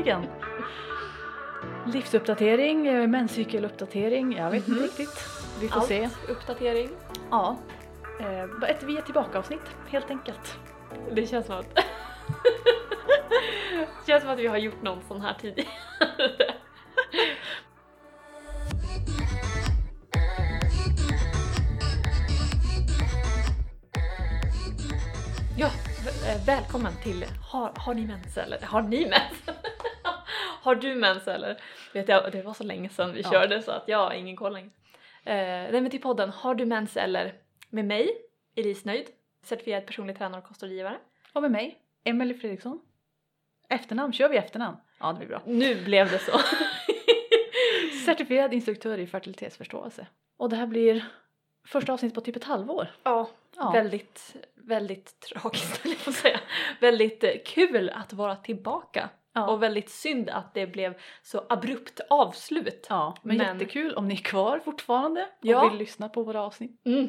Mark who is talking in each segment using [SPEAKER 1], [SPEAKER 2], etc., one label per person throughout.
[SPEAKER 1] äntligen! Livsuppdatering, eh, menscykeluppdatering, jag vet inte
[SPEAKER 2] Mhm.
[SPEAKER 1] riktigt. Vi får
[SPEAKER 2] Allt
[SPEAKER 1] se.
[SPEAKER 2] uppdatering.
[SPEAKER 1] Ja. Eh, Ett vi är tillbaka-avsnitt, helt enkelt.
[SPEAKER 2] Det känns som att... det känns som att vi har gjort någon sån här tidigare. Ja, v- eh, välkommen till Har, har ni mens eller? Har ni mens? Har du mens eller? Vet jag, det var så länge sedan vi
[SPEAKER 1] Ja.
[SPEAKER 2] körde så att jag har ingen koll längre. Eh, nej men till podden Har du mens eller? Med mig, Elise Nöjd, certifierad personlig tränare och kostrådgivare.
[SPEAKER 1] Och med mig, Emelie Fredriksson. Efternamn, kör vi efternamn? Ja, det blir bra.
[SPEAKER 2] Nu blev det så.
[SPEAKER 1] Certifierad instruktör i fertilitetsförståelse. Och det här blir första avsnittet på typ ett halvår.
[SPEAKER 2] ja,
[SPEAKER 1] Ja.
[SPEAKER 2] väldigt, väldigt tragiskt jag säga. Väldigt eh, kul att vara tillbaka.
[SPEAKER 1] Ja.
[SPEAKER 2] Och väldigt synd att det blev så abrupt avslut.
[SPEAKER 1] Ja, men,
[SPEAKER 2] Men-
[SPEAKER 1] jättekul om ni är kvar fortfarande och
[SPEAKER 2] Ja.
[SPEAKER 1] vill lyssna på våra avsnitt.
[SPEAKER 2] Mm.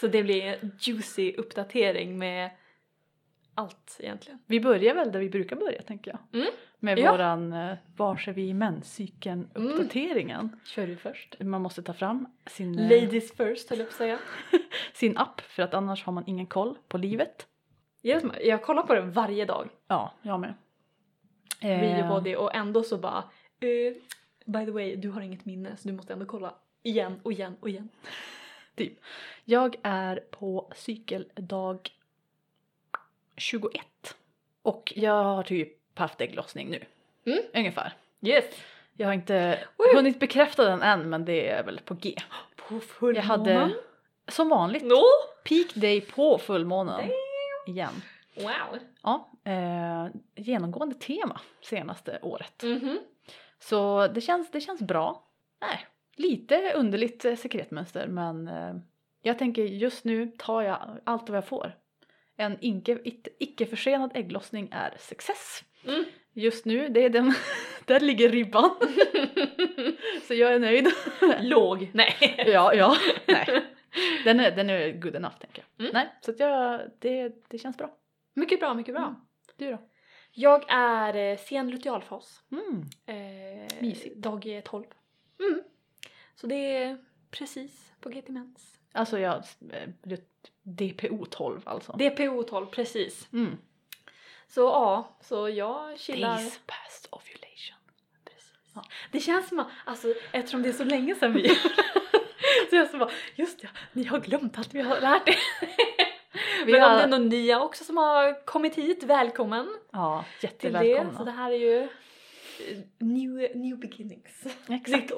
[SPEAKER 2] Så det blir en juicy uppdatering med allt egentligen.
[SPEAKER 1] Vi börjar väl där vi brukar börja tänker jag.
[SPEAKER 2] Mm.
[SPEAKER 1] Med
[SPEAKER 2] Ja.
[SPEAKER 1] våran uh, Vars är vi i menscykeln uppdateringen.
[SPEAKER 2] Kör du först?
[SPEAKER 1] Man måste ta fram sin, eh,
[SPEAKER 2] Ladies first höll jag på att säga.
[SPEAKER 1] sin app för att annars har man ingen koll på livet.
[SPEAKER 2] Jag, jag kollar på den varje dag,
[SPEAKER 1] Ja, jag med.
[SPEAKER 2] Video
[SPEAKER 1] Eh,
[SPEAKER 2] body och ändå så bara eh, By the way, du har inget minne så du måste ändå kolla igen och igen och igen.
[SPEAKER 1] Typ. Jag är på cykeldag 21. Och jag har typ haft ägglossning nu.
[SPEAKER 2] Mm.
[SPEAKER 1] Ungefär.
[SPEAKER 2] Yes!
[SPEAKER 1] Jag har inte
[SPEAKER 2] Woo!
[SPEAKER 1] hunnit bekräfta den än men det är väl på G.
[SPEAKER 2] På fullmånen.
[SPEAKER 1] Jag hade som vanligt
[SPEAKER 2] No!
[SPEAKER 1] peak day på fullmånen. Igen.
[SPEAKER 2] Wow!
[SPEAKER 1] Ja, eh, genomgående tema senaste året.
[SPEAKER 2] Mhm.
[SPEAKER 1] Så det känns, det känns bra. Nej, lite underligt eh, sekretmönster men eh, jag tänker just nu tar jag allt vad jag får. En icke, it- icke försenad ägglossning är success.
[SPEAKER 2] Mm.
[SPEAKER 1] Just nu, det är den, där ligger ribban. Så jag är nöjd.
[SPEAKER 2] Låg. Nej.
[SPEAKER 1] ja, ja, nej. Den är, den är good enough tänker jag.
[SPEAKER 2] Mm.
[SPEAKER 1] Nej, så jag, det, det känns bra.
[SPEAKER 2] Mycket bra, mycket bra.
[SPEAKER 1] Mm. Du då?
[SPEAKER 2] Jag är eh, sen lutealfas.
[SPEAKER 1] Mm.
[SPEAKER 2] Eh,
[SPEAKER 1] Mysigt.
[SPEAKER 2] Dag eh, 12. Mm. Så det är precis på G till mens.
[SPEAKER 1] Alltså jag, eh, DPO 12 alltså.
[SPEAKER 2] DPO 12, precis.
[SPEAKER 1] Mm.
[SPEAKER 2] Så ja, så jag chillar.
[SPEAKER 1] Days past ovulation.
[SPEAKER 2] Precis.
[SPEAKER 1] Ja.
[SPEAKER 2] Det känns som att, alltså eftersom det är så länge sedan vi Så jag så bara, just det, ni har glömt att vi har lärt er.
[SPEAKER 1] Vi
[SPEAKER 2] Men om
[SPEAKER 1] har-
[SPEAKER 2] det är någon nya också som har kommit hit, välkommen
[SPEAKER 1] Ja,
[SPEAKER 2] till det.
[SPEAKER 1] jättevälkomna.
[SPEAKER 2] Så det här är ju eh, new, new beginnings.
[SPEAKER 1] Exakt.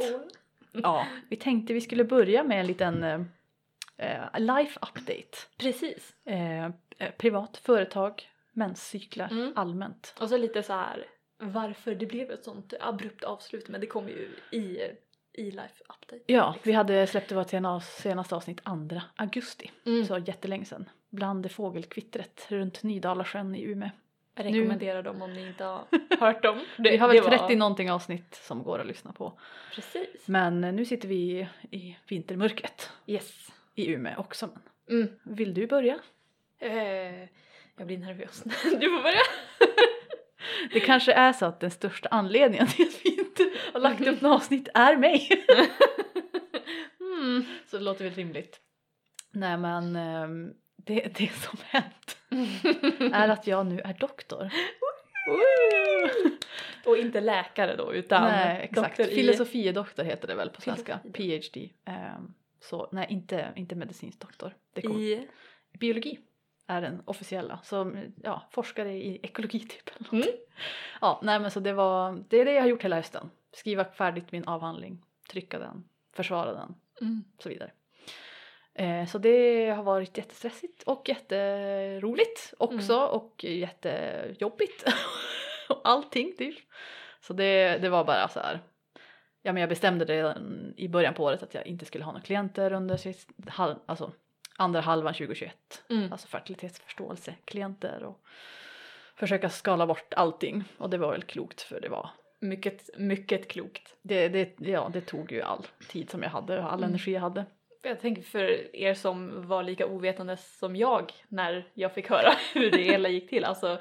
[SPEAKER 1] Ja, vi tänkte vi skulle börja med en liten eh, life update.
[SPEAKER 2] Precis.
[SPEAKER 1] Eh, eh, privat, företag, menscyklar
[SPEAKER 2] Mm.
[SPEAKER 1] allmänt.
[SPEAKER 2] Och så lite så här varför det blev ett sånt abrupt avslut men det kommer ju i, i life update.
[SPEAKER 1] Ja,
[SPEAKER 2] liksom.
[SPEAKER 1] vi hade släppt vårt sena- senaste avsnitt 2 augusti,
[SPEAKER 2] Mm.
[SPEAKER 1] så jättelänge sedan. Bland det fågelkvittret runt Nydalasjön i Umeå.
[SPEAKER 2] Jag rekommenderar dem om ni inte har hört dem.
[SPEAKER 1] vi har väl
[SPEAKER 2] det
[SPEAKER 1] 30 någonting avsnitt som går att lyssna på.
[SPEAKER 2] Precis.
[SPEAKER 1] Men nu sitter vi i, i vintermörkret
[SPEAKER 2] Yes.
[SPEAKER 1] i Umeå också.
[SPEAKER 2] Mm.
[SPEAKER 1] Vill du börja?
[SPEAKER 2] Eh, jag blir nervös. du får börja.
[SPEAKER 1] Det kanske är så att den största anledningen till att vi inte har lagt upp något avsnitt är mig.
[SPEAKER 2] Mm.
[SPEAKER 1] Så det låter väl rimligt. Nej men ehm, det, det som hänt är att jag nu är doktor.
[SPEAKER 2] Och inte läkare då utan
[SPEAKER 1] nej exakt,
[SPEAKER 2] doktor i...
[SPEAKER 1] filosofiedoktor heter det väl på svenska. PhD. Ehm, så nej inte, inte medicinsk doktor. Det kom,
[SPEAKER 2] I...
[SPEAKER 1] Biologi är den officiella. Så ja, forskare i ekologi typ. Eller
[SPEAKER 2] Mm.
[SPEAKER 1] Ja, nej men så det var, det är det jag har gjort hela hösten. Skriva färdigt min avhandling, trycka den, försvara den
[SPEAKER 2] Mm.
[SPEAKER 1] så vidare. Eh, så det har varit jättestressigt och jätteroligt också
[SPEAKER 2] Mm.
[SPEAKER 1] och jättejobbigt. och allting typ. Så det, det var bara så här. Ja men jag bestämde det redan i början på året att jag inte skulle ha några klienter under sist, halv, alltså, andra halvan 2021.
[SPEAKER 2] Mm.
[SPEAKER 1] Alltså fertilitetsförståelse, klienter och försöka skala bort allting. Och det var väl klokt för det var
[SPEAKER 2] Mycket, mycket klokt.
[SPEAKER 1] det, det, ja, det tog ju all tid som jag hade och all
[SPEAKER 2] Mm.
[SPEAKER 1] energi jag hade.
[SPEAKER 2] Jag tänker för er som var lika ovetande som jag när jag fick höra hur det hela gick till. Alltså,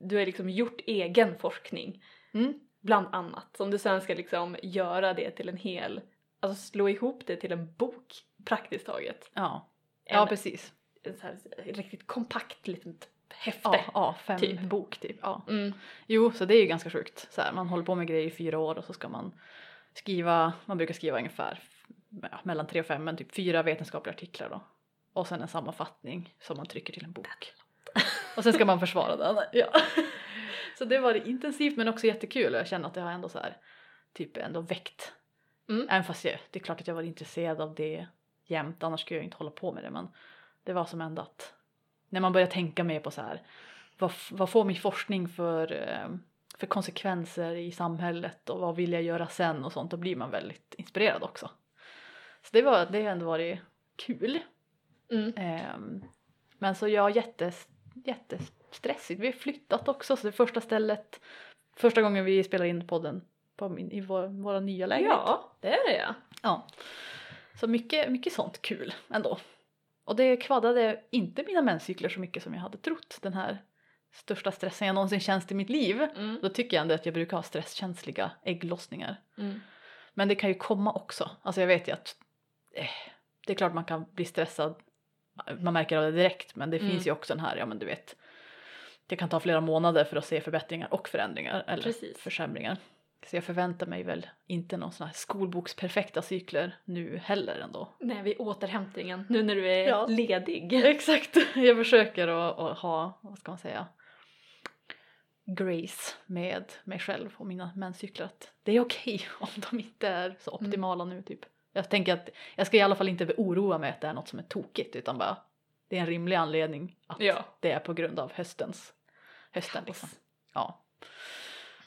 [SPEAKER 2] du har liksom gjort egen forskning
[SPEAKER 1] Mm.
[SPEAKER 2] bland annat som du sen ska liksom göra det till en hel, alltså slå ihop det till en bok praktiskt taget.
[SPEAKER 1] Ja.
[SPEAKER 2] En,
[SPEAKER 1] ja, precis.
[SPEAKER 2] en så här riktigt kompakt litet häfte.
[SPEAKER 1] Ja, ja fem
[SPEAKER 2] typ.
[SPEAKER 1] bok typ. Ja.
[SPEAKER 2] Mm.
[SPEAKER 1] Jo, så det är ju ganska sjukt. Så här, man håller på med grejer i fyra år och så ska man skriva, man brukar skriva ungefär ja, mellan tre och fem, men typ fyra vetenskapliga artiklar då. Och sen en sammanfattning som man trycker till en bok. Och sen ska man försvara den. Ja. Så det var intensivt men också jättekul och jag känner att det har ändå så här typ ändå väckt.
[SPEAKER 2] Mm.
[SPEAKER 1] Även fast jag, det är klart att jag var intresserad av det jämt, annars skulle jag inte hålla på med det men det var som ändå att när man börjar tänka mer på så här vad, vad får min forskning för, eh, för konsekvenser i samhället och vad vill jag göra sen och sånt, då blir man väldigt inspirerad också. Det, var, det har ändå varit kul.
[SPEAKER 2] Mm.
[SPEAKER 1] Ehm, men så jag jättes, jättestressigt. Vi har flyttat också så det första stället, första gången vi spelar in podden på min, i vår, våra nya lägenhet.
[SPEAKER 2] Ja, det är det ja.
[SPEAKER 1] Ja. Så mycket, mycket sånt kul ändå. Och det kvaddade inte mina menscykler så mycket som jag hade trott. Den här största stressen jag någonsin känt i mitt liv.
[SPEAKER 2] Mm.
[SPEAKER 1] Då tycker jag ändå att jag brukar ha stresskänsliga ägglossningar.
[SPEAKER 2] Mm.
[SPEAKER 1] Men det kan ju komma också. Alltså jag vet ju att det är klart man kan bli stressad. Man märker av det direkt men det
[SPEAKER 2] Mm.
[SPEAKER 1] finns ju också den här, ja men du vet. Det kan ta flera månader för att se förbättringar och förändringar eller
[SPEAKER 2] Precis.
[SPEAKER 1] försämringar. Så jag förväntar mig väl inte någon sån här skolboksperfekta cykler nu heller ändå.
[SPEAKER 2] Nej, vid återhämtningen nu när du är
[SPEAKER 1] Ja.
[SPEAKER 2] ledig.
[SPEAKER 1] Exakt, jag försöker att, att ha, vad ska man säga, grace med mig själv och mina menscykler. Att det är okej om de inte är så
[SPEAKER 2] Mm.
[SPEAKER 1] optimala nu typ. Jag tänker att jag ska i alla fall inte oroa mig att det är något som är tokigt utan bara det är en rimlig anledning att
[SPEAKER 2] Ja.
[SPEAKER 1] det är på grund av höstens, hösten liksom. Ja.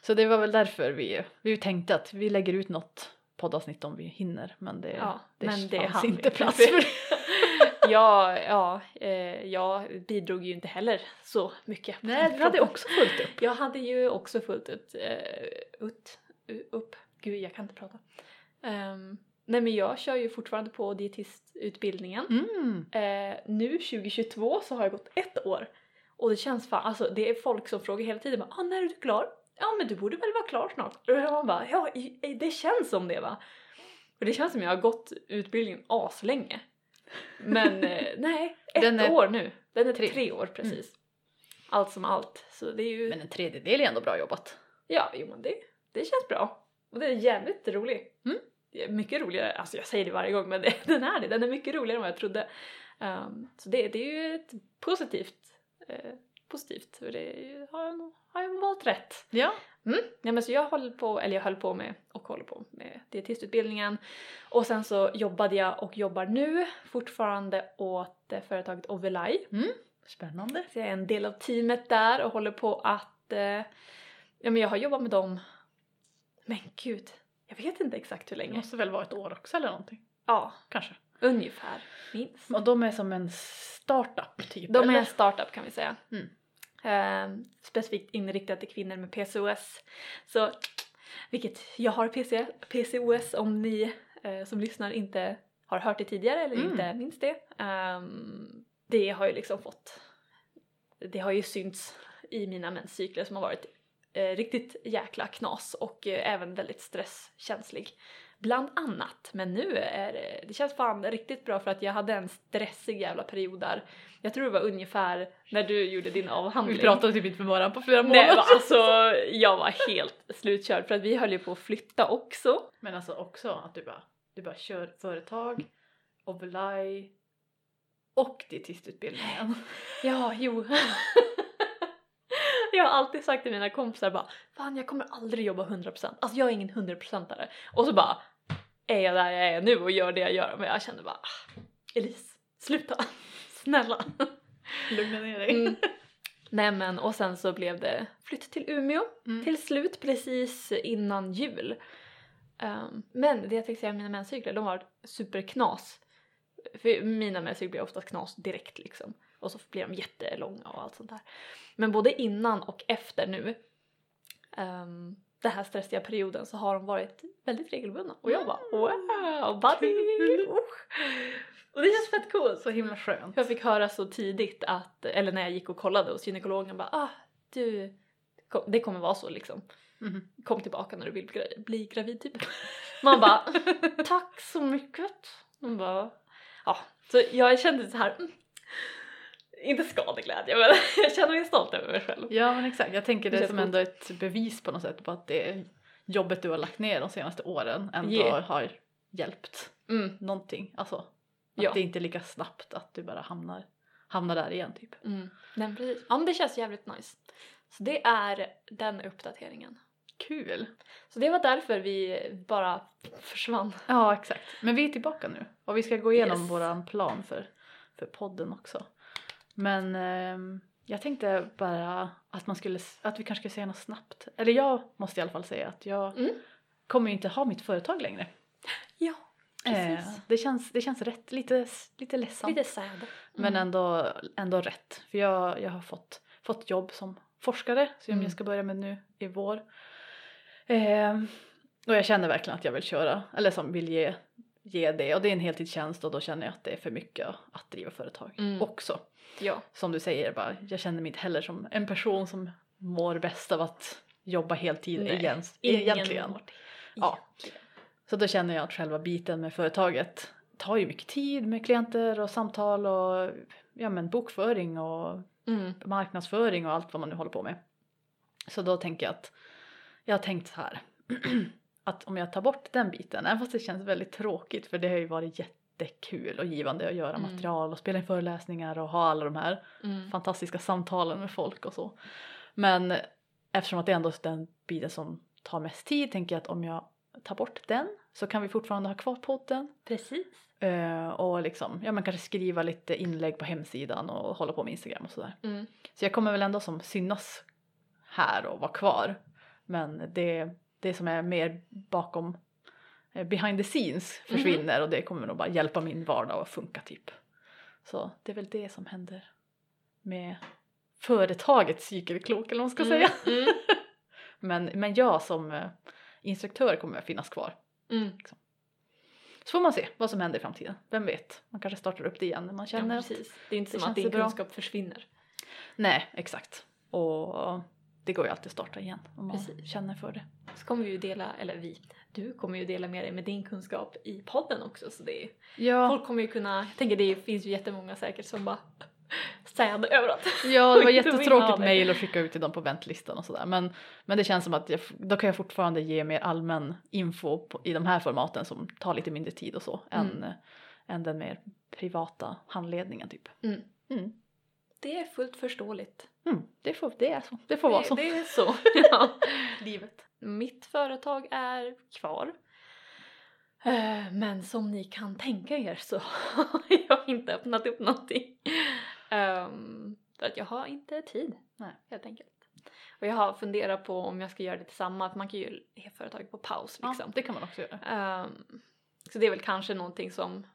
[SPEAKER 1] Så det var väl därför vi, vi tänkte att vi lägger ut något poddavsnitt om vi hinner men det,
[SPEAKER 2] Ja,
[SPEAKER 1] det
[SPEAKER 2] men det
[SPEAKER 1] fanns inte plats för det.
[SPEAKER 2] ja, ja, eh, jag bidrog ju inte heller så mycket.
[SPEAKER 1] Nej, du hade också fullt upp.
[SPEAKER 2] Jag hade ju också fullt ut, eh, ut, upp, gud jag kan inte prata. Ehm, nej men jag kör ju fortfarande på dietistutbildningen.
[SPEAKER 1] Mm.
[SPEAKER 2] Eh, nu 2022 så har jag gått ett år. Och det känns fan, alltså det är folk som frågar hela tiden bara ah, när är du klar? Ja men du borde väl vara klar snart? Och jag bara ja det känns som det va. Och det känns som jag har gått utbildningen aslänge. Men eh, nej, ett
[SPEAKER 1] är
[SPEAKER 2] år nu. Den är
[SPEAKER 1] tre.
[SPEAKER 2] tre, år precis. Allt som allt. Så det är ju,
[SPEAKER 1] Men en tredjedel är ändå bra jobbat.
[SPEAKER 2] ja jo men det, det känns bra. Och det är jävligt roligt.
[SPEAKER 1] Mm.
[SPEAKER 2] Mycket roligare, alltså jag säger det varje gång men den är det, den är mycket roligare än vad jag trodde. Ehm, så det, det är ju ett positivt, eh, positivt och det har jag, har jag valt rätt.
[SPEAKER 1] Ja.
[SPEAKER 2] Mm. Ja, men så jag höll på, eller jag höll på med och håller på med dietistutbildningen och sen så jobbade jag och jobbar nu fortfarande åt eh, företaget Ovelai.
[SPEAKER 1] Spännande.
[SPEAKER 2] Så jag är en del av teamet där och håller på att, eh, ja men jag har jobbat med dem, men gud, jag vet inte exakt hur
[SPEAKER 1] Det
[SPEAKER 2] länge.
[SPEAKER 1] måste väl vara ett år också eller någonting.
[SPEAKER 2] Ja,
[SPEAKER 1] Kanske.
[SPEAKER 2] ungefär, minst.
[SPEAKER 1] Och de är som en startup typ?
[SPEAKER 2] De är
[SPEAKER 1] eller?
[SPEAKER 2] en startup kan vi säga.
[SPEAKER 1] Mm.
[SPEAKER 2] Ehm, specifikt inriktat till kvinnor med PCOS. Så, vilket jag har PC, PCOS om ni eh, som lyssnar inte har hört det tidigare eller
[SPEAKER 1] Mm.
[SPEAKER 2] inte minns det. Ehm, det har ju liksom fått, det har ju synts i mina menscykler som har varit riktigt jäkla knas och eh, även väldigt stresskänslig. Bland annat, men nu är det, det känns fan riktigt bra för att jag hade en stressig jävla period där. Jag tror det var ungefär när du gjorde din avhandling.
[SPEAKER 1] Vi pratade typ inte med varandra på flera
[SPEAKER 2] Nej
[SPEAKER 1] månader.
[SPEAKER 2] men alltså jag var helt slutkörd för att vi höll ju på att flytta också.
[SPEAKER 1] Men alltså också att du bara, du bara kör företag, Ovelai och dietistutbildningen.
[SPEAKER 2] Ja, jo. jag har alltid sagt till mina kompisar bara Fan jag kommer aldrig jobba 100% Alltså jag är ingen 100%are Och så bara är jag där jag är nu och gör det jag gör men jag kände bara ah, Elise, sluta! Snälla!
[SPEAKER 1] Lugna ner dig.
[SPEAKER 2] Mm. Nej men och sen så blev det flytt till Umeå
[SPEAKER 1] Mm.
[SPEAKER 2] till slut precis innan jul. Ehm, men det jag tänkte säga mina menscykler, de var superknas. För mina menscykler blir oftast knas direkt liksom. Och så blir de jättelånga och allt sånt där. Men både innan och efter nu, um, den här stressiga perioden, så har de varit väldigt regelbundna. Och jag bara wow, buddy! Och det känns fett coolt.
[SPEAKER 1] Så himla skönt.
[SPEAKER 2] Jag fick höra så tidigt att, eller när jag gick och kollade hos gynekologen bara ah, du, det kommer vara så liksom.
[SPEAKER 1] Mhm.
[SPEAKER 2] Kom tillbaka när du vill bli gravid typ. Man bara tack så mycket. Man bara ja. Så jag kände så här mm, inte skadeglädje men jag känner mig stolt över mig själv.
[SPEAKER 1] Ja men exakt, jag tänker det
[SPEAKER 2] Det
[SPEAKER 1] som ändå ett bevis på något sätt på att det jobbet du har lagt ner de senaste åren ändå
[SPEAKER 2] Yeah.
[SPEAKER 1] har hjälpt
[SPEAKER 2] Mm,
[SPEAKER 1] någonting. Alltså att
[SPEAKER 2] Ja.
[SPEAKER 1] det inte är lika snabbt att du bara hamnar, hamnar där igen typ.
[SPEAKER 2] mm. Nej, men precis. Ja men det känns jävligt nice. Så det är den uppdateringen.
[SPEAKER 1] Kul!
[SPEAKER 2] Så det var därför vi bara försvann.
[SPEAKER 1] Ja exakt. Men vi är tillbaka nu och vi ska gå igenom
[SPEAKER 2] Yes.
[SPEAKER 1] våran plan för, för podden också. Men ehm, jag tänkte bara att man skulle, att vi kanske skulle säga något snabbt. Eller jag måste i alla fall säga att jag
[SPEAKER 2] Mm.
[SPEAKER 1] kommer ju inte ha mitt företag längre.
[SPEAKER 2] Ja,
[SPEAKER 1] Eh,
[SPEAKER 2] precis.
[SPEAKER 1] det, känns, det känns rätt, lite, lite ledsamt.
[SPEAKER 2] Lite sad.
[SPEAKER 1] Men
[SPEAKER 2] Mm.
[SPEAKER 1] ändå, ändå rätt. För jag, jag har fått, fått jobb som forskare som
[SPEAKER 2] Mm.
[SPEAKER 1] jag ska börja med nu i vår. Eh, och jag känner verkligen att jag vill köra, eller som vill ge, ge det. Och det är en heltidstjänst och då känner jag att det är för mycket att driva företag
[SPEAKER 2] Mm.
[SPEAKER 1] också.
[SPEAKER 2] Ja.
[SPEAKER 1] Som du säger, bara, jag känner mig inte heller som en person som mår bäst av att jobba heltid
[SPEAKER 2] Nej,
[SPEAKER 1] igen, egentligen.
[SPEAKER 2] mår.
[SPEAKER 1] Ja. Så då känner jag att själva biten med företaget tar ju mycket tid med klienter och samtal och ja, men bokföring och
[SPEAKER 2] Mm.
[SPEAKER 1] marknadsföring och allt vad man nu håller på med. Så då tänker jag att jag har tänkt så här att om jag tar bort den biten, även fast det känns väldigt tråkigt för det har ju varit jättekul och givande att göra
[SPEAKER 2] Mm.
[SPEAKER 1] material och spela in föreläsningar och ha alla de här
[SPEAKER 2] Mm.
[SPEAKER 1] fantastiska samtalen med folk och så. Men eftersom att det ändå är den biten som tar mest tid tänker jag att om jag tar bort den så kan vi fortfarande ha kvar podden
[SPEAKER 2] Precis.
[SPEAKER 1] eh, och liksom, ja man kanske skriva lite inlägg på hemsidan och hålla på med Instagram och sådär.
[SPEAKER 2] Mm.
[SPEAKER 1] Så jag kommer väl ändå som synas här och vara kvar. Men det, det som är mer bakom eh, behind the scenes försvinner och det kommer nog bara hjälpa min vardag att funka typ. Så det är väl det som händer med företagets cykelklok eller vad man ska säga.
[SPEAKER 2] Mm.
[SPEAKER 1] Men, men jag som eh, instruktör kommer att finnas kvar.
[SPEAKER 2] Mm.
[SPEAKER 1] Så får man se vad som händer i framtiden. Vem vet, man kanske startar upp det igen när man
[SPEAKER 2] Ja,
[SPEAKER 1] känner att...
[SPEAKER 2] precis. Det är inte
[SPEAKER 1] det
[SPEAKER 2] som att
[SPEAKER 1] känns
[SPEAKER 2] din
[SPEAKER 1] bra.
[SPEAKER 2] kunskap försvinner.
[SPEAKER 1] Nej, exakt. Och det går ju alltid att starta igen om man
[SPEAKER 2] Precis.
[SPEAKER 1] känner för det.
[SPEAKER 2] Så kommer vi ju dela, eller vi, du kommer ju dela med dig med din kunskap i podden också så det är,
[SPEAKER 1] Ja,
[SPEAKER 2] folk kommer ju kunna, jag tänker det finns ju jättemånga säkert som bara säd överallt.
[SPEAKER 1] ja det var jättetråkigt mejl att skicka ut till dem på väntlistan och sådär. Men, men det känns som att jag, då kan jag fortfarande ge mer allmän info på, i de här formaten som tar lite mindre tid och så
[SPEAKER 2] Mm.
[SPEAKER 1] än, än den mer privata handledningen typ.
[SPEAKER 2] Mm.
[SPEAKER 1] Mm.
[SPEAKER 2] Det är fullt förståeligt.
[SPEAKER 1] Mm, det, får, det är så. Det får vara
[SPEAKER 2] det,
[SPEAKER 1] så.
[SPEAKER 2] det är så. ja.
[SPEAKER 1] livet.
[SPEAKER 2] Mitt företag är kvar. Eh, Men som ni kan tänka er så har jag inte öppnat upp någonting. Um, för att jag har inte tid.
[SPEAKER 1] Nej.
[SPEAKER 2] Helt enkelt. Och jag har funderat på om jag ska göra det tillsammans. Man kan ju ha företaget på paus
[SPEAKER 1] Ja,
[SPEAKER 2] liksom.
[SPEAKER 1] det kan man också göra.
[SPEAKER 2] Ehm, så det är väl kanske någonting som,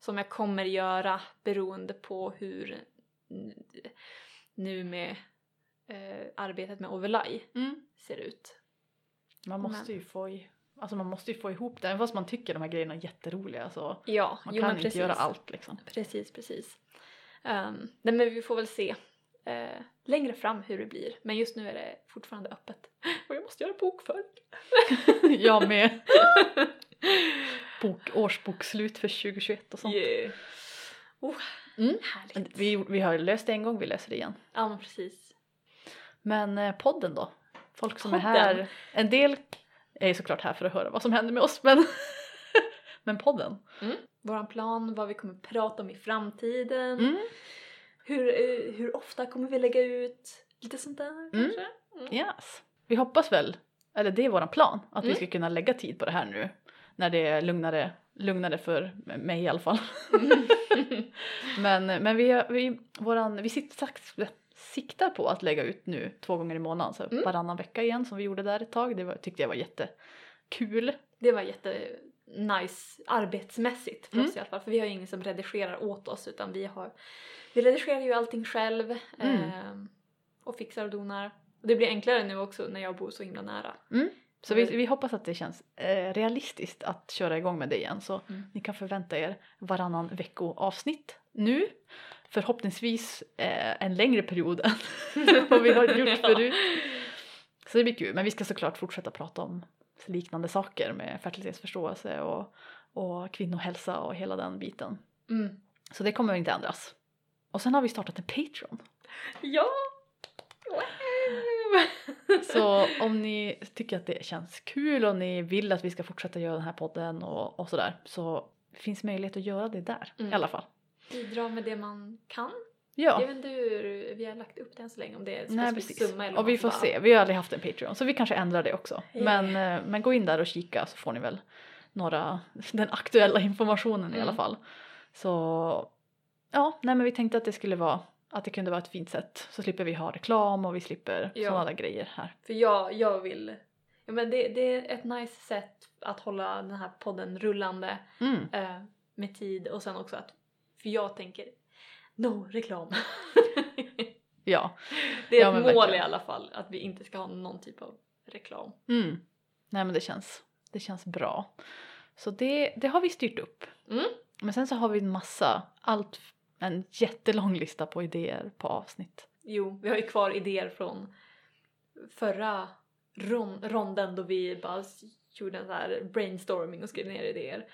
[SPEAKER 2] som jag kommer göra beroende på hur nu med eh, arbetet med Overlay
[SPEAKER 1] Mm.
[SPEAKER 2] ser ut.
[SPEAKER 1] Man måste ju få i, alltså man måste ju få ihop det. Även fast man tycker de här grejerna är jätteroliga så
[SPEAKER 2] Ja,
[SPEAKER 1] man
[SPEAKER 2] jo,
[SPEAKER 1] kan inte
[SPEAKER 2] precis.
[SPEAKER 1] göra allt liksom.
[SPEAKER 2] Precis, precis. Um, men vi får väl se eh, längre fram hur det blir. Men just nu är det fortfarande öppet. Och jag måste göra bokföring.
[SPEAKER 1] Jag med. Bok, årsbokslut för 2021 och sånt.
[SPEAKER 2] Yeah. Oh,
[SPEAKER 1] Mm.
[SPEAKER 2] härligt.
[SPEAKER 1] Vi, vi har löst det en gång, vi löser det igen.
[SPEAKER 2] Ja men precis.
[SPEAKER 1] Men eh, podden då? Folk som är
[SPEAKER 2] Podden.
[SPEAKER 1] här, en del är såklart här för att höra vad som händer med oss men, men podden.
[SPEAKER 2] Våran plan, vad vi kommer prata om i framtiden.
[SPEAKER 1] Mm.
[SPEAKER 2] Hur, eh, hur ofta kommer vi lägga ut? Lite sånt där kanske? Mm.
[SPEAKER 1] Yes. Vi hoppas väl, eller det är våran plan, att vi
[SPEAKER 2] Mm.
[SPEAKER 1] ska kunna lägga tid på det här nu när det är lugnare, lugnare för mig i alla fall. Men, men vi, vi, våran, vi siktar på att lägga ut nu två gånger i månaden, så
[SPEAKER 2] Mm.
[SPEAKER 1] varannan vecka igen som vi gjorde där ett tag. Det var, tyckte jag var jättekul.
[SPEAKER 2] Det var jätte nice arbetsmässigt för
[SPEAKER 1] Mm.
[SPEAKER 2] oss i alla fall. För vi har ju ingen som redigerar åt oss utan vi har Vi redigerar ju allting själv
[SPEAKER 1] Mm.
[SPEAKER 2] ehm, och fixar och donar. Och det blir enklare nu också när jag bor så himla nära.
[SPEAKER 1] Så vi, vi hoppas att det känns eh, realistiskt att köra igång med det igen. Så
[SPEAKER 2] Mm.
[SPEAKER 1] ni kan förvänta er varannan vecko avsnitt nu. Förhoppningsvis eh, en längre period än vad vi har gjort förut. Så det blir kul. Men vi ska såklart fortsätta prata om liknande saker med fertilitetsförståelse och, och kvinnohälsa och hela den biten.
[SPEAKER 2] Mm.
[SPEAKER 1] Så det kommer inte ändras. Och sen har vi startat en Patreon.
[SPEAKER 2] Ja!
[SPEAKER 1] Så om ni tycker att det känns kul och ni vill att vi ska fortsätta göra den här podden och, och sådär så finns möjlighet att göra det där
[SPEAKER 2] Mm.
[SPEAKER 1] i alla fall.
[SPEAKER 2] Bidra med det man kan.
[SPEAKER 1] Ja,
[SPEAKER 2] Jag vet inte hur vi har lagt upp det än så länge, om det är en
[SPEAKER 1] nej precis.
[SPEAKER 2] summa eller
[SPEAKER 1] Och vi får
[SPEAKER 2] bara-
[SPEAKER 1] se, vi har aldrig haft en Patreon så vi kanske ändrar det också.
[SPEAKER 2] Ja.
[SPEAKER 1] Men, eh, men gå in där och kika så får ni väl några, den aktuella informationen i alla
[SPEAKER 2] Mm.
[SPEAKER 1] fall. Så ja, nej men vi tänkte att det skulle vara att det kunde vara ett fint sätt så slipper vi ha reklam och vi slipper
[SPEAKER 2] Ja.
[SPEAKER 1] sådana grejer här.
[SPEAKER 2] För jag, jag vill... Ja, men det, det är ett nice sätt att hålla den här podden rullande
[SPEAKER 1] Mm.
[SPEAKER 2] eh, med tid och sen också att... För jag tänker, no reklam.
[SPEAKER 1] Ja.
[SPEAKER 2] det är
[SPEAKER 1] Ja,
[SPEAKER 2] ett mål
[SPEAKER 1] verkligen.
[SPEAKER 2] i alla fall, att vi inte ska ha någon typ av reklam.
[SPEAKER 1] Mm. Nej men det känns, det känns bra. Så det, det har vi styrt upp.
[SPEAKER 2] Mm.
[SPEAKER 1] Men sen så har vi en massa, allt, en jättelång lista på idéer på avsnitt.
[SPEAKER 2] Jo, vi har ju kvar idéer från förra ron, ronden då vi bara gjorde en så här brainstorming och skrev ner idéer.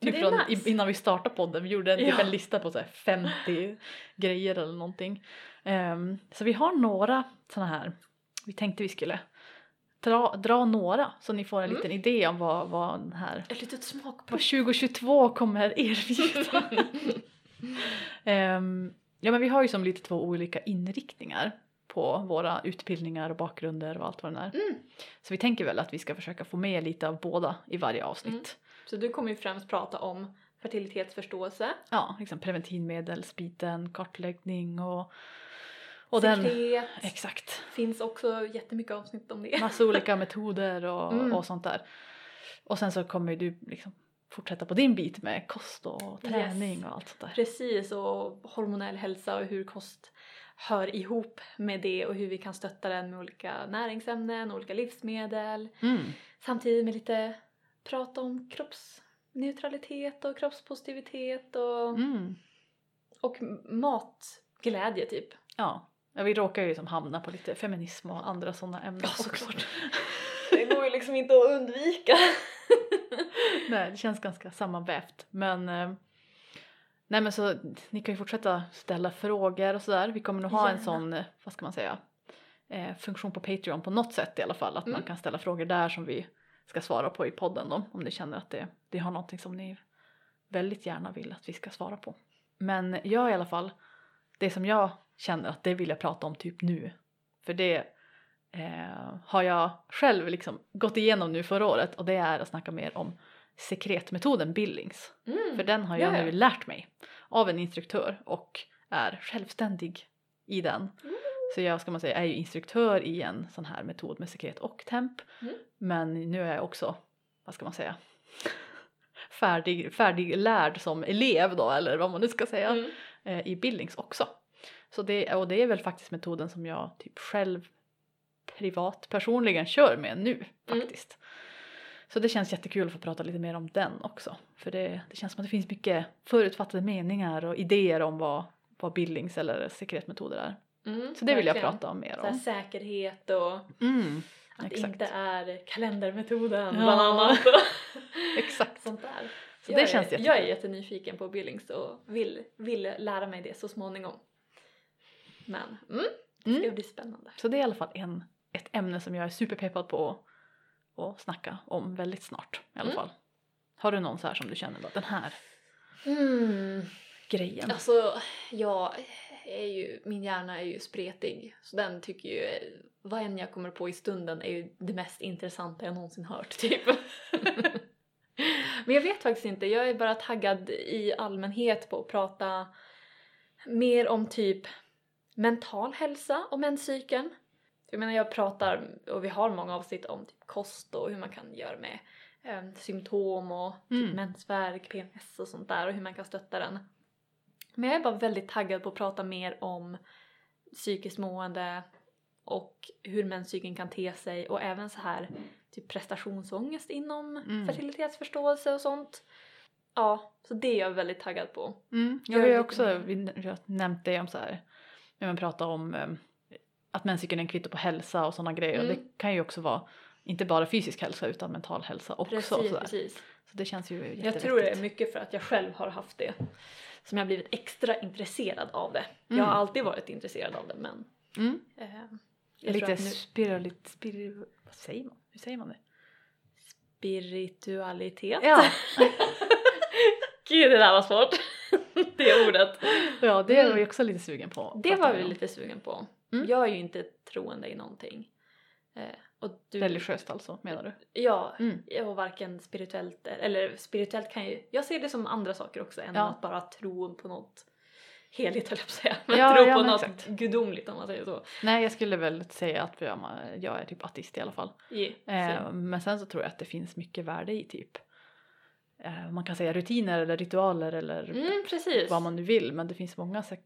[SPEAKER 1] Typ från,
[SPEAKER 2] nice.
[SPEAKER 1] innan vi startade podden, vi gjorde en, typ
[SPEAKER 2] Ja.
[SPEAKER 1] en lista på så här 50 grejer eller någonting. Ehm, så vi har några såna här, vi tänkte vi skulle dra, dra några så ni får en
[SPEAKER 2] Mm.
[SPEAKER 1] liten idé om vad, vad den här
[SPEAKER 2] Ett litet smakprov.
[SPEAKER 1] vad 2022 kommer erbjuda. Ehm, ja men vi har ju som lite två olika inriktningar på våra utbildningar och bakgrunder och allt vad det är.
[SPEAKER 2] Mm.
[SPEAKER 1] Så vi tänker väl att vi ska försöka få med lite av båda i varje avsnitt.
[SPEAKER 2] Mm. Så du kommer ju främst prata om fertilitetsförståelse,
[SPEAKER 1] Ja, liksom preventivmedelsbiten, kartläggning och, och den...
[SPEAKER 2] sekret.
[SPEAKER 1] Exakt.
[SPEAKER 2] Finns också jättemycket avsnitt om det.
[SPEAKER 1] Massa olika metoder och,
[SPEAKER 2] Mm.
[SPEAKER 1] och sånt där. Och sen så kommer du liksom fortsätta på din bit med kost och träning
[SPEAKER 2] Yes.
[SPEAKER 1] och allt sånt där.
[SPEAKER 2] Precis, och hormonell hälsa och hur kost hör ihop med det och hur vi kan stötta den med olika näringsämnen, olika livsmedel.
[SPEAKER 1] Mm.
[SPEAKER 2] Samtidigt med lite prat om kroppsneutralitet och kroppspositivitet och,
[SPEAKER 1] Mm.
[SPEAKER 2] och matglädje typ.
[SPEAKER 1] Ja. ja, vi råkar ju liksom hamna på lite feminism och andra sådana ämnen
[SPEAKER 2] Ja, såklart. Det går ju liksom inte att undvika.
[SPEAKER 1] Nej, det känns ganska sammanvävt. Men, eh, nej men så ni kan ju fortsätta ställa frågor och sådär. Vi kommer nog ha en
[SPEAKER 2] Gärna.
[SPEAKER 1] sån, eh, vad ska man säga, eh, funktion på Patreon på något sätt i alla fall. Att man
[SPEAKER 2] Mm.
[SPEAKER 1] kan ställa frågor där som vi ska svara på i podden då. Om ni känner att det, det har någonting som ni väldigt gärna vill att vi ska svara på. Men jag i alla fall, det som jag känner att det vill jag prata om typ nu. För det eh, har jag själv liksom gått igenom nu förra året och det är att snacka mer om sekretmetoden Billings.
[SPEAKER 2] Mm.
[SPEAKER 1] För den har jag
[SPEAKER 2] Ja, ja.
[SPEAKER 1] nu lärt mig av en instruktör och är självständig i den.
[SPEAKER 2] Mm.
[SPEAKER 1] Så jag ska man säga är ju instruktör i en sån här metod med sekret och temp.
[SPEAKER 2] Mm.
[SPEAKER 1] Men nu är jag också, vad ska man säga, färdig, färdiglärd som elev då eller vad man nu ska säga
[SPEAKER 2] Mm.
[SPEAKER 1] eh, i Billings också. Så det, och det är väl faktiskt metoden som jag typ själv privat personligen kör med nu
[SPEAKER 2] Mm.
[SPEAKER 1] faktiskt. Så det känns jättekul att få prata lite mer om den också. För det, det känns som att det finns mycket förutfattade meningar och idéer om vad, vad Billings eller sekretmetoder är.
[SPEAKER 2] Mm,
[SPEAKER 1] Så det vill jag
[SPEAKER 2] verkligen.
[SPEAKER 1] prata om mer
[SPEAKER 2] Så här
[SPEAKER 1] om.
[SPEAKER 2] säkerhet och
[SPEAKER 1] Mm,
[SPEAKER 2] att det
[SPEAKER 1] exakt.
[SPEAKER 2] inte är kalendermetoden
[SPEAKER 1] Ja.
[SPEAKER 2] bland annat.
[SPEAKER 1] exakt.
[SPEAKER 2] Sånt där.
[SPEAKER 1] Så
[SPEAKER 2] jag,
[SPEAKER 1] det känns
[SPEAKER 2] är,
[SPEAKER 1] jättekul.
[SPEAKER 2] jag är jättenyfiken på Billings och vill, vill lära mig det så småningom. Men mm, det ska
[SPEAKER 1] Mm.
[SPEAKER 2] bli spännande.
[SPEAKER 1] Så det är i alla fall en, ett ämne som jag är superpeppad på att snacka om väldigt snart i alla
[SPEAKER 2] Mm.
[SPEAKER 1] fall. Har du någon så här som du känner då, den här
[SPEAKER 2] Mm.
[SPEAKER 1] grejen?
[SPEAKER 2] Alltså, jag är ju, min hjärna är ju spretig. Så den tycker ju, vad än jag kommer på i stunden är ju det mest intressanta jag någonsin hört, typ. Men jag vet faktiskt inte, jag är bara taggad i allmänhet på att prata mer om typ mental hälsa och menscykeln. Jag menar jag pratar, och vi har många avsnitt om typ kost och hur man kan göra med eh, symptom och typ
[SPEAKER 1] Mm.
[SPEAKER 2] mensvärk, PMS och sånt där och hur man kan stötta den. Men jag är bara väldigt taggad på att prata mer om psykiskt mående och hur menscykeln kan te sig och även så här typ prestationsångest inom
[SPEAKER 1] Mm.
[SPEAKER 2] fertilitetsförståelse och sånt. Ja, så det är jag väldigt taggad på.
[SPEAKER 1] Mm. Jag har ju också vi, nämnt det om så här, när man pratar om eh, att menscykeln är en kvitto på hälsa och sådana grejer. Och
[SPEAKER 2] Mm.
[SPEAKER 1] det kan ju också vara inte bara fysisk hälsa utan mental hälsa också. och
[SPEAKER 2] Precis, precis.
[SPEAKER 1] Så det känns ju
[SPEAKER 2] Jag
[SPEAKER 1] jätteviktigt.
[SPEAKER 2] tror det är mycket för att jag själv har haft det. Som jag blivit extra intresserad av det. Jag
[SPEAKER 1] Mm.
[SPEAKER 2] har alltid varit intresserad av det men
[SPEAKER 1] Mm.
[SPEAKER 2] eh, jag
[SPEAKER 1] Lite
[SPEAKER 2] nu,
[SPEAKER 1] spiralit, spir, vad säger man? Hur säger man det?
[SPEAKER 2] spiritualitet.
[SPEAKER 1] Ja,
[SPEAKER 2] Gud det där var svårt. det ordet.
[SPEAKER 1] ja det är
[SPEAKER 2] Mm.
[SPEAKER 1] vi också lite sugen på.
[SPEAKER 2] Det var vi
[SPEAKER 1] om.
[SPEAKER 2] lite sugen på.
[SPEAKER 1] Mm.
[SPEAKER 2] Jag är ju inte troende i någonting. Eh, och du,
[SPEAKER 1] Religiöst alltså menar du?
[SPEAKER 2] Ja,
[SPEAKER 1] Mm.
[SPEAKER 2] och varken spirituellt eller spirituellt kan ju, jag ser det som andra saker också än
[SPEAKER 1] Ja.
[SPEAKER 2] att bara tro på något heligt höll jag på att säga. Men
[SPEAKER 1] Ja,
[SPEAKER 2] tro
[SPEAKER 1] ja,
[SPEAKER 2] på något
[SPEAKER 1] exakt.
[SPEAKER 2] gudomligt om man säger så.
[SPEAKER 1] Nej jag skulle väl säga att jag, är typ ateist i alla fall.
[SPEAKER 2] Yeah.
[SPEAKER 1] Eh, men sen så tror jag att det finns mycket värde i typ man kan säga rutiner eller ritualer eller
[SPEAKER 2] Mm,
[SPEAKER 1] vad man nu vill men det finns många sä-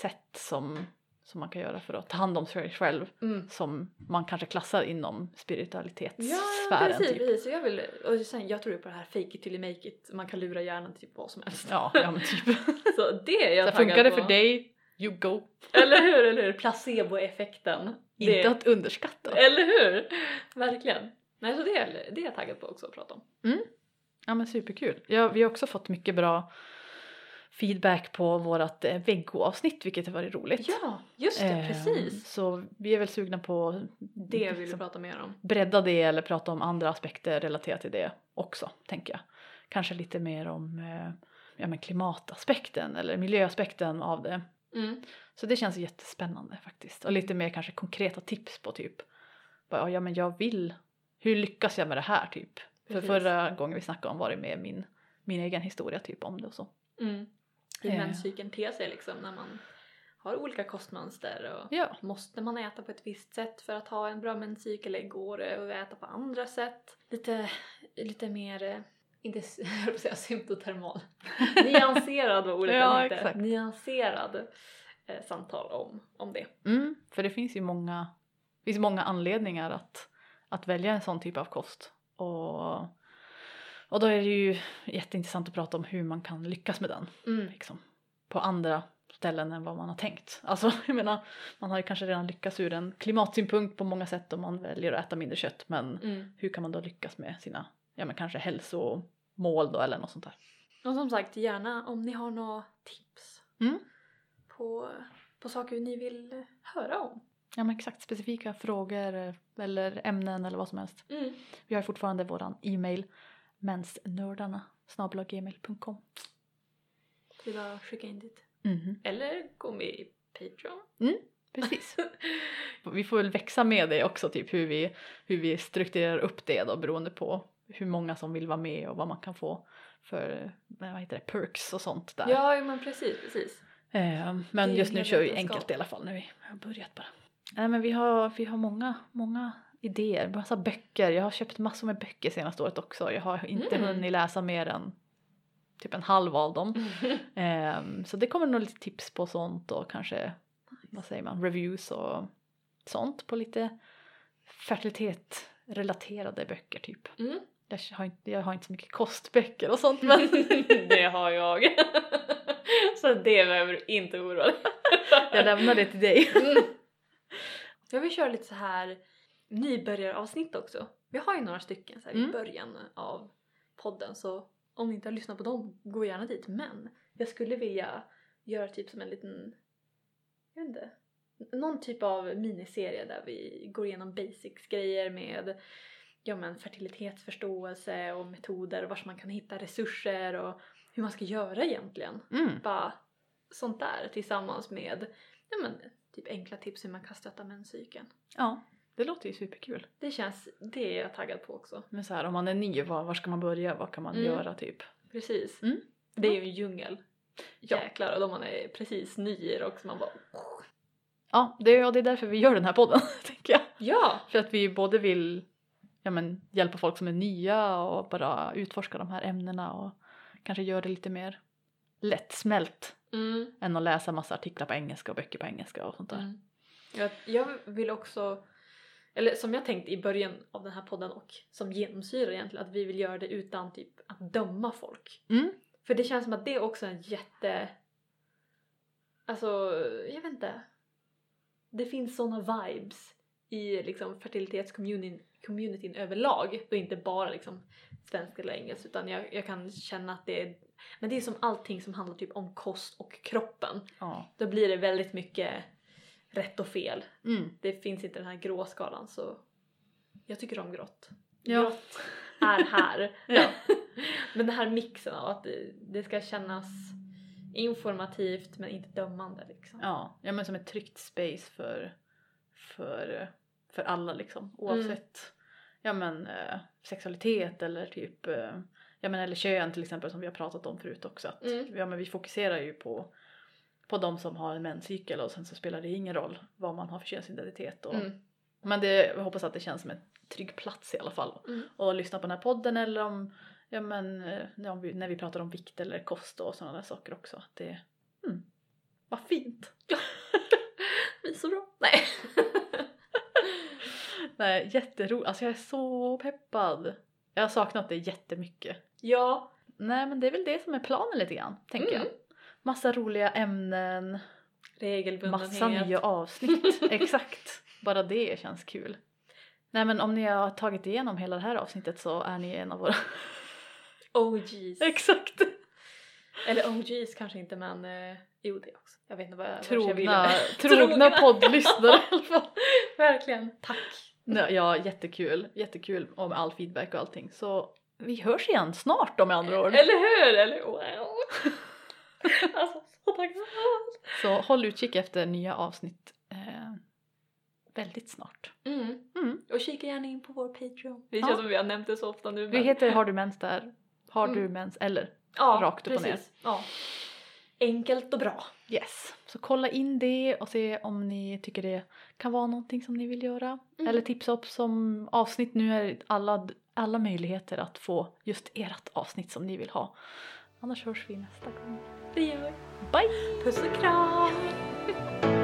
[SPEAKER 1] sätt som, som man kan göra för att ta hand om sig själv
[SPEAKER 2] Mm.
[SPEAKER 1] som man kanske klassar inom
[SPEAKER 2] Ja,
[SPEAKER 1] spiritualitetssfären
[SPEAKER 2] precis,
[SPEAKER 1] typ.
[SPEAKER 2] precis. Jag, vill, och sen, jag tror ju på det här fake it till you make it. Man kan lura hjärnan till typ vad som helst.
[SPEAKER 1] Ja, ja men typ.
[SPEAKER 2] Så det är jag
[SPEAKER 1] så funkar det
[SPEAKER 2] på.
[SPEAKER 1] för dig, you go.
[SPEAKER 2] Eller hur, eller hur? Placeboeffekten.
[SPEAKER 1] Inte
[SPEAKER 2] Det-
[SPEAKER 1] att underskatta.
[SPEAKER 2] Eller hur? Verkligen. Nej, så det är, det är jag taggad på också att prata om.
[SPEAKER 1] Ja men superkul. Ja, vi har också fått mycket bra feedback på vårat eh, veggo-avsnitt vilket har varit roligt.
[SPEAKER 2] Ja, just det,
[SPEAKER 1] Ehm,
[SPEAKER 2] precis.
[SPEAKER 1] Så vi är väl sugna på
[SPEAKER 2] Det vill vi
[SPEAKER 1] liksom
[SPEAKER 2] prata mer om.
[SPEAKER 1] bredda det eller prata om andra aspekter relaterat till det också, tänker jag. Kanske lite mer om eh, ja, men klimataspekten eller miljöaspekten av det.
[SPEAKER 2] Mm.
[SPEAKER 1] Så det känns jättespännande faktiskt. Och lite mer kanske konkreta tips på typ, bara, ja men jag vill, hur lyckas jag med det här typ? För förra gången vi snackade om var det med min, min egen historia typ om det och så.
[SPEAKER 2] Mm. Hur
[SPEAKER 1] Eh.
[SPEAKER 2] menscykeln ter sig liksom när man har olika kostmönster och
[SPEAKER 1] Ja,
[SPEAKER 2] måste man äta på ett visst sätt för att ha en bra menscykel eller går det att äta på andra sätt? Lite, lite mer, eh, inte jag säga symptotermal, nyanserad var ordet
[SPEAKER 1] Ja, exakt.
[SPEAKER 2] Nyanserad eh, samtal om, om det.
[SPEAKER 1] mm, för det finns ju många, finns många anledningar att, att välja en sån typ av kost. Och, och då är det ju jätteintressant att prata om hur man kan lyckas med den.
[SPEAKER 2] Mm.
[SPEAKER 1] liksom, på andra ställen än vad man har tänkt. Alltså jag menar, man har ju kanske redan lyckats ur en klimatsynpunkt på många sätt om man väljer att äta mindre kött men
[SPEAKER 2] Mm.
[SPEAKER 1] hur kan man då lyckas med sina, ja men kanske hälsomål då eller något sånt där.
[SPEAKER 2] Och som sagt, gärna om ni har några tips
[SPEAKER 1] Mm.
[SPEAKER 2] på, på saker ni vill höra om.
[SPEAKER 1] Ja men exakt, specifika frågor eh, eller ämnen eller vad som helst.
[SPEAKER 2] Mm.
[SPEAKER 1] Vi har fortfarande våran e-mail mensnördarna gmail.com.
[SPEAKER 2] Det är bara att skicka in dit.
[SPEAKER 1] Mhm,
[SPEAKER 2] Eller gå med i Patreon.
[SPEAKER 1] Precis. Vi får väl växa med det också, typ hur vi, hur vi strukturerar upp det då beroende på hur många som vill vara med och vad man kan få för eh, vad heter det, perks och sånt där.
[SPEAKER 2] Ja, men precis, precis.
[SPEAKER 1] Eh, men just nu kör vi enkelt i alla fall när vi har börjat bara. Nej men vi har, vi har många, många idéer, massa böcker. Jag har köpt massor med böcker senaste året också. Jag har inte
[SPEAKER 2] Mm.
[SPEAKER 1] hunnit läsa mer än typ en halv av dem. Ehm, så det kommer nog lite tips på sånt och kanske, vad säger man, reviews och sånt på lite fertilitet-relaterade böcker typ.
[SPEAKER 2] Mm.
[SPEAKER 1] Jag har, inte, jag har inte så mycket kostböcker och sånt men
[SPEAKER 2] det har jag. Så det behöver du inte oroa dig.
[SPEAKER 1] jag lämnar det till dig.
[SPEAKER 2] Mm. Jag vill köra lite så här nybörjaravsnitt också. Vi har ju några stycken så här i
[SPEAKER 1] Mm.
[SPEAKER 2] början av podden så om ni inte har lyssnat på dem, gå gärna dit. Men jag skulle vilja göra typ som en liten, jag vet inte, någon typ av miniserie där vi går igenom basics grejer med ja men fertilitetsförståelse och metoder och var man kan hitta resurser och hur man ska göra egentligen.
[SPEAKER 1] Mm.
[SPEAKER 2] Bara sånt där tillsammans med ja men typ enkla tips hur man kan stötta menscykeln.
[SPEAKER 1] Ja, det låter ju superkul.
[SPEAKER 2] Det känns, det är jag taggad på också.
[SPEAKER 1] Men så här, om man är ny, var, var ska man börja? Vad kan man
[SPEAKER 2] Mm.
[SPEAKER 1] göra typ?
[SPEAKER 2] Precis.
[SPEAKER 1] Mm.
[SPEAKER 2] Det är ju en djungel.
[SPEAKER 1] Ja.
[SPEAKER 2] Jäklar, och då man är precis ny i det också. Man bara
[SPEAKER 1] Ja, det, och det är därför vi gör den här podden, tänker jag.
[SPEAKER 2] ja!
[SPEAKER 1] För att vi både vill ja, men, hjälpa folk som är nya och bara utforska de här ämnena och kanske göra det lite mer lättsmält
[SPEAKER 2] Mm.
[SPEAKER 1] än att läsa massa artiklar på engelska och böcker på engelska och sånt där.
[SPEAKER 2] Mm. Jag, jag vill också, eller som jag tänkt i början av den här podden och som genomsyrar egentligen, att vi vill göra det utan typ att döma folk.
[SPEAKER 1] Mm.
[SPEAKER 2] För det känns som att det är också en jätte... Alltså, jag vet inte. det finns såna vibes i liksom fertilitetscommunityn communityn överlag och inte bara liksom svenska eller engelska utan jag, jag kan känna att det är men det är som allting som handlar typ om kost och kroppen.
[SPEAKER 1] Ja.
[SPEAKER 2] Då blir det väldigt mycket rätt och fel.
[SPEAKER 1] Mm.
[SPEAKER 2] Det finns inte den här gråskalan så jag tycker om grått.
[SPEAKER 1] Ja.
[SPEAKER 2] Grått är här.
[SPEAKER 1] Ja.
[SPEAKER 2] men den här mixen av att det, ska kännas informativt men inte dömande liksom.
[SPEAKER 1] Ja, ja men som ett tryggt space för, för, för alla liksom oavsett ja men eh, sexualitet eller typ eh, ja men eller kön till exempel som vi har pratat om förut också att
[SPEAKER 2] Mm.
[SPEAKER 1] ja men vi fokuserar ju på på de som har en menscykel och sen så spelar det ingen roll vad man har för könsidentitet och
[SPEAKER 2] Mm.
[SPEAKER 1] men det, jag hoppas att det känns som en trygg plats i alla fall
[SPEAKER 2] Mm.
[SPEAKER 1] och lyssna på den här podden eller om ja men eh, om vi, när vi pratar om vikt eller kost och sådana där saker också det mm, vad fint
[SPEAKER 2] Vi är så bra. Nej.
[SPEAKER 1] Nej, jätteroligt. Alltså jag är så peppad. Jag har saknat det jättemycket.
[SPEAKER 2] ja.
[SPEAKER 1] Nej men det är väl det som är planen lite grann, tänker
[SPEAKER 2] Mm.
[SPEAKER 1] jag. Massa roliga ämnen,
[SPEAKER 2] Regelbundenhet.
[SPEAKER 1] massa nya avsnitt. Exakt. Bara det känns kul. Nej men om ni har tagit igenom hela det här avsnittet så är ni en av våra...
[SPEAKER 2] OGs.
[SPEAKER 1] Exakt!
[SPEAKER 2] Eller OGs kanske inte men eh, jo det också. Jag vet inte vad jag, vart jag
[SPEAKER 1] Trogna,
[SPEAKER 2] ville.
[SPEAKER 1] trogna poddlyssnare i alla fall.
[SPEAKER 2] Verkligen. Tack.
[SPEAKER 1] Ja, jättekul. Jättekul om all feedback och allting. Så vi hörs igen snart om andra ord.
[SPEAKER 2] Eller hur? Eller wow. alltså så tacksam.
[SPEAKER 1] Så håll utkik efter nya avsnitt eh, väldigt snart.
[SPEAKER 2] Mm.
[SPEAKER 1] Mm.
[SPEAKER 2] Och kika gärna in på vår Patreon. Det
[SPEAKER 1] Ja.
[SPEAKER 2] känns som vi har nämnt det så ofta nu.
[SPEAKER 1] Vi
[SPEAKER 2] men-
[SPEAKER 1] heter Har du mens där? Har du
[SPEAKER 2] Mm.
[SPEAKER 1] mens eller?
[SPEAKER 2] ja,
[SPEAKER 1] rakt upp och ner.
[SPEAKER 2] precis. Ja. Enkelt och bra.
[SPEAKER 1] Yes. Så kolla in det och se om ni tycker det kan vara någonting som ni vill göra.
[SPEAKER 2] Mm.
[SPEAKER 1] Eller tipsa upp som avsnitt. Nu är alla, alla möjligheter att få just ert avsnitt som ni vill ha. Annars hörs vi nästa gång.
[SPEAKER 2] Det gör vi.
[SPEAKER 1] Bye!
[SPEAKER 2] Puss och kram!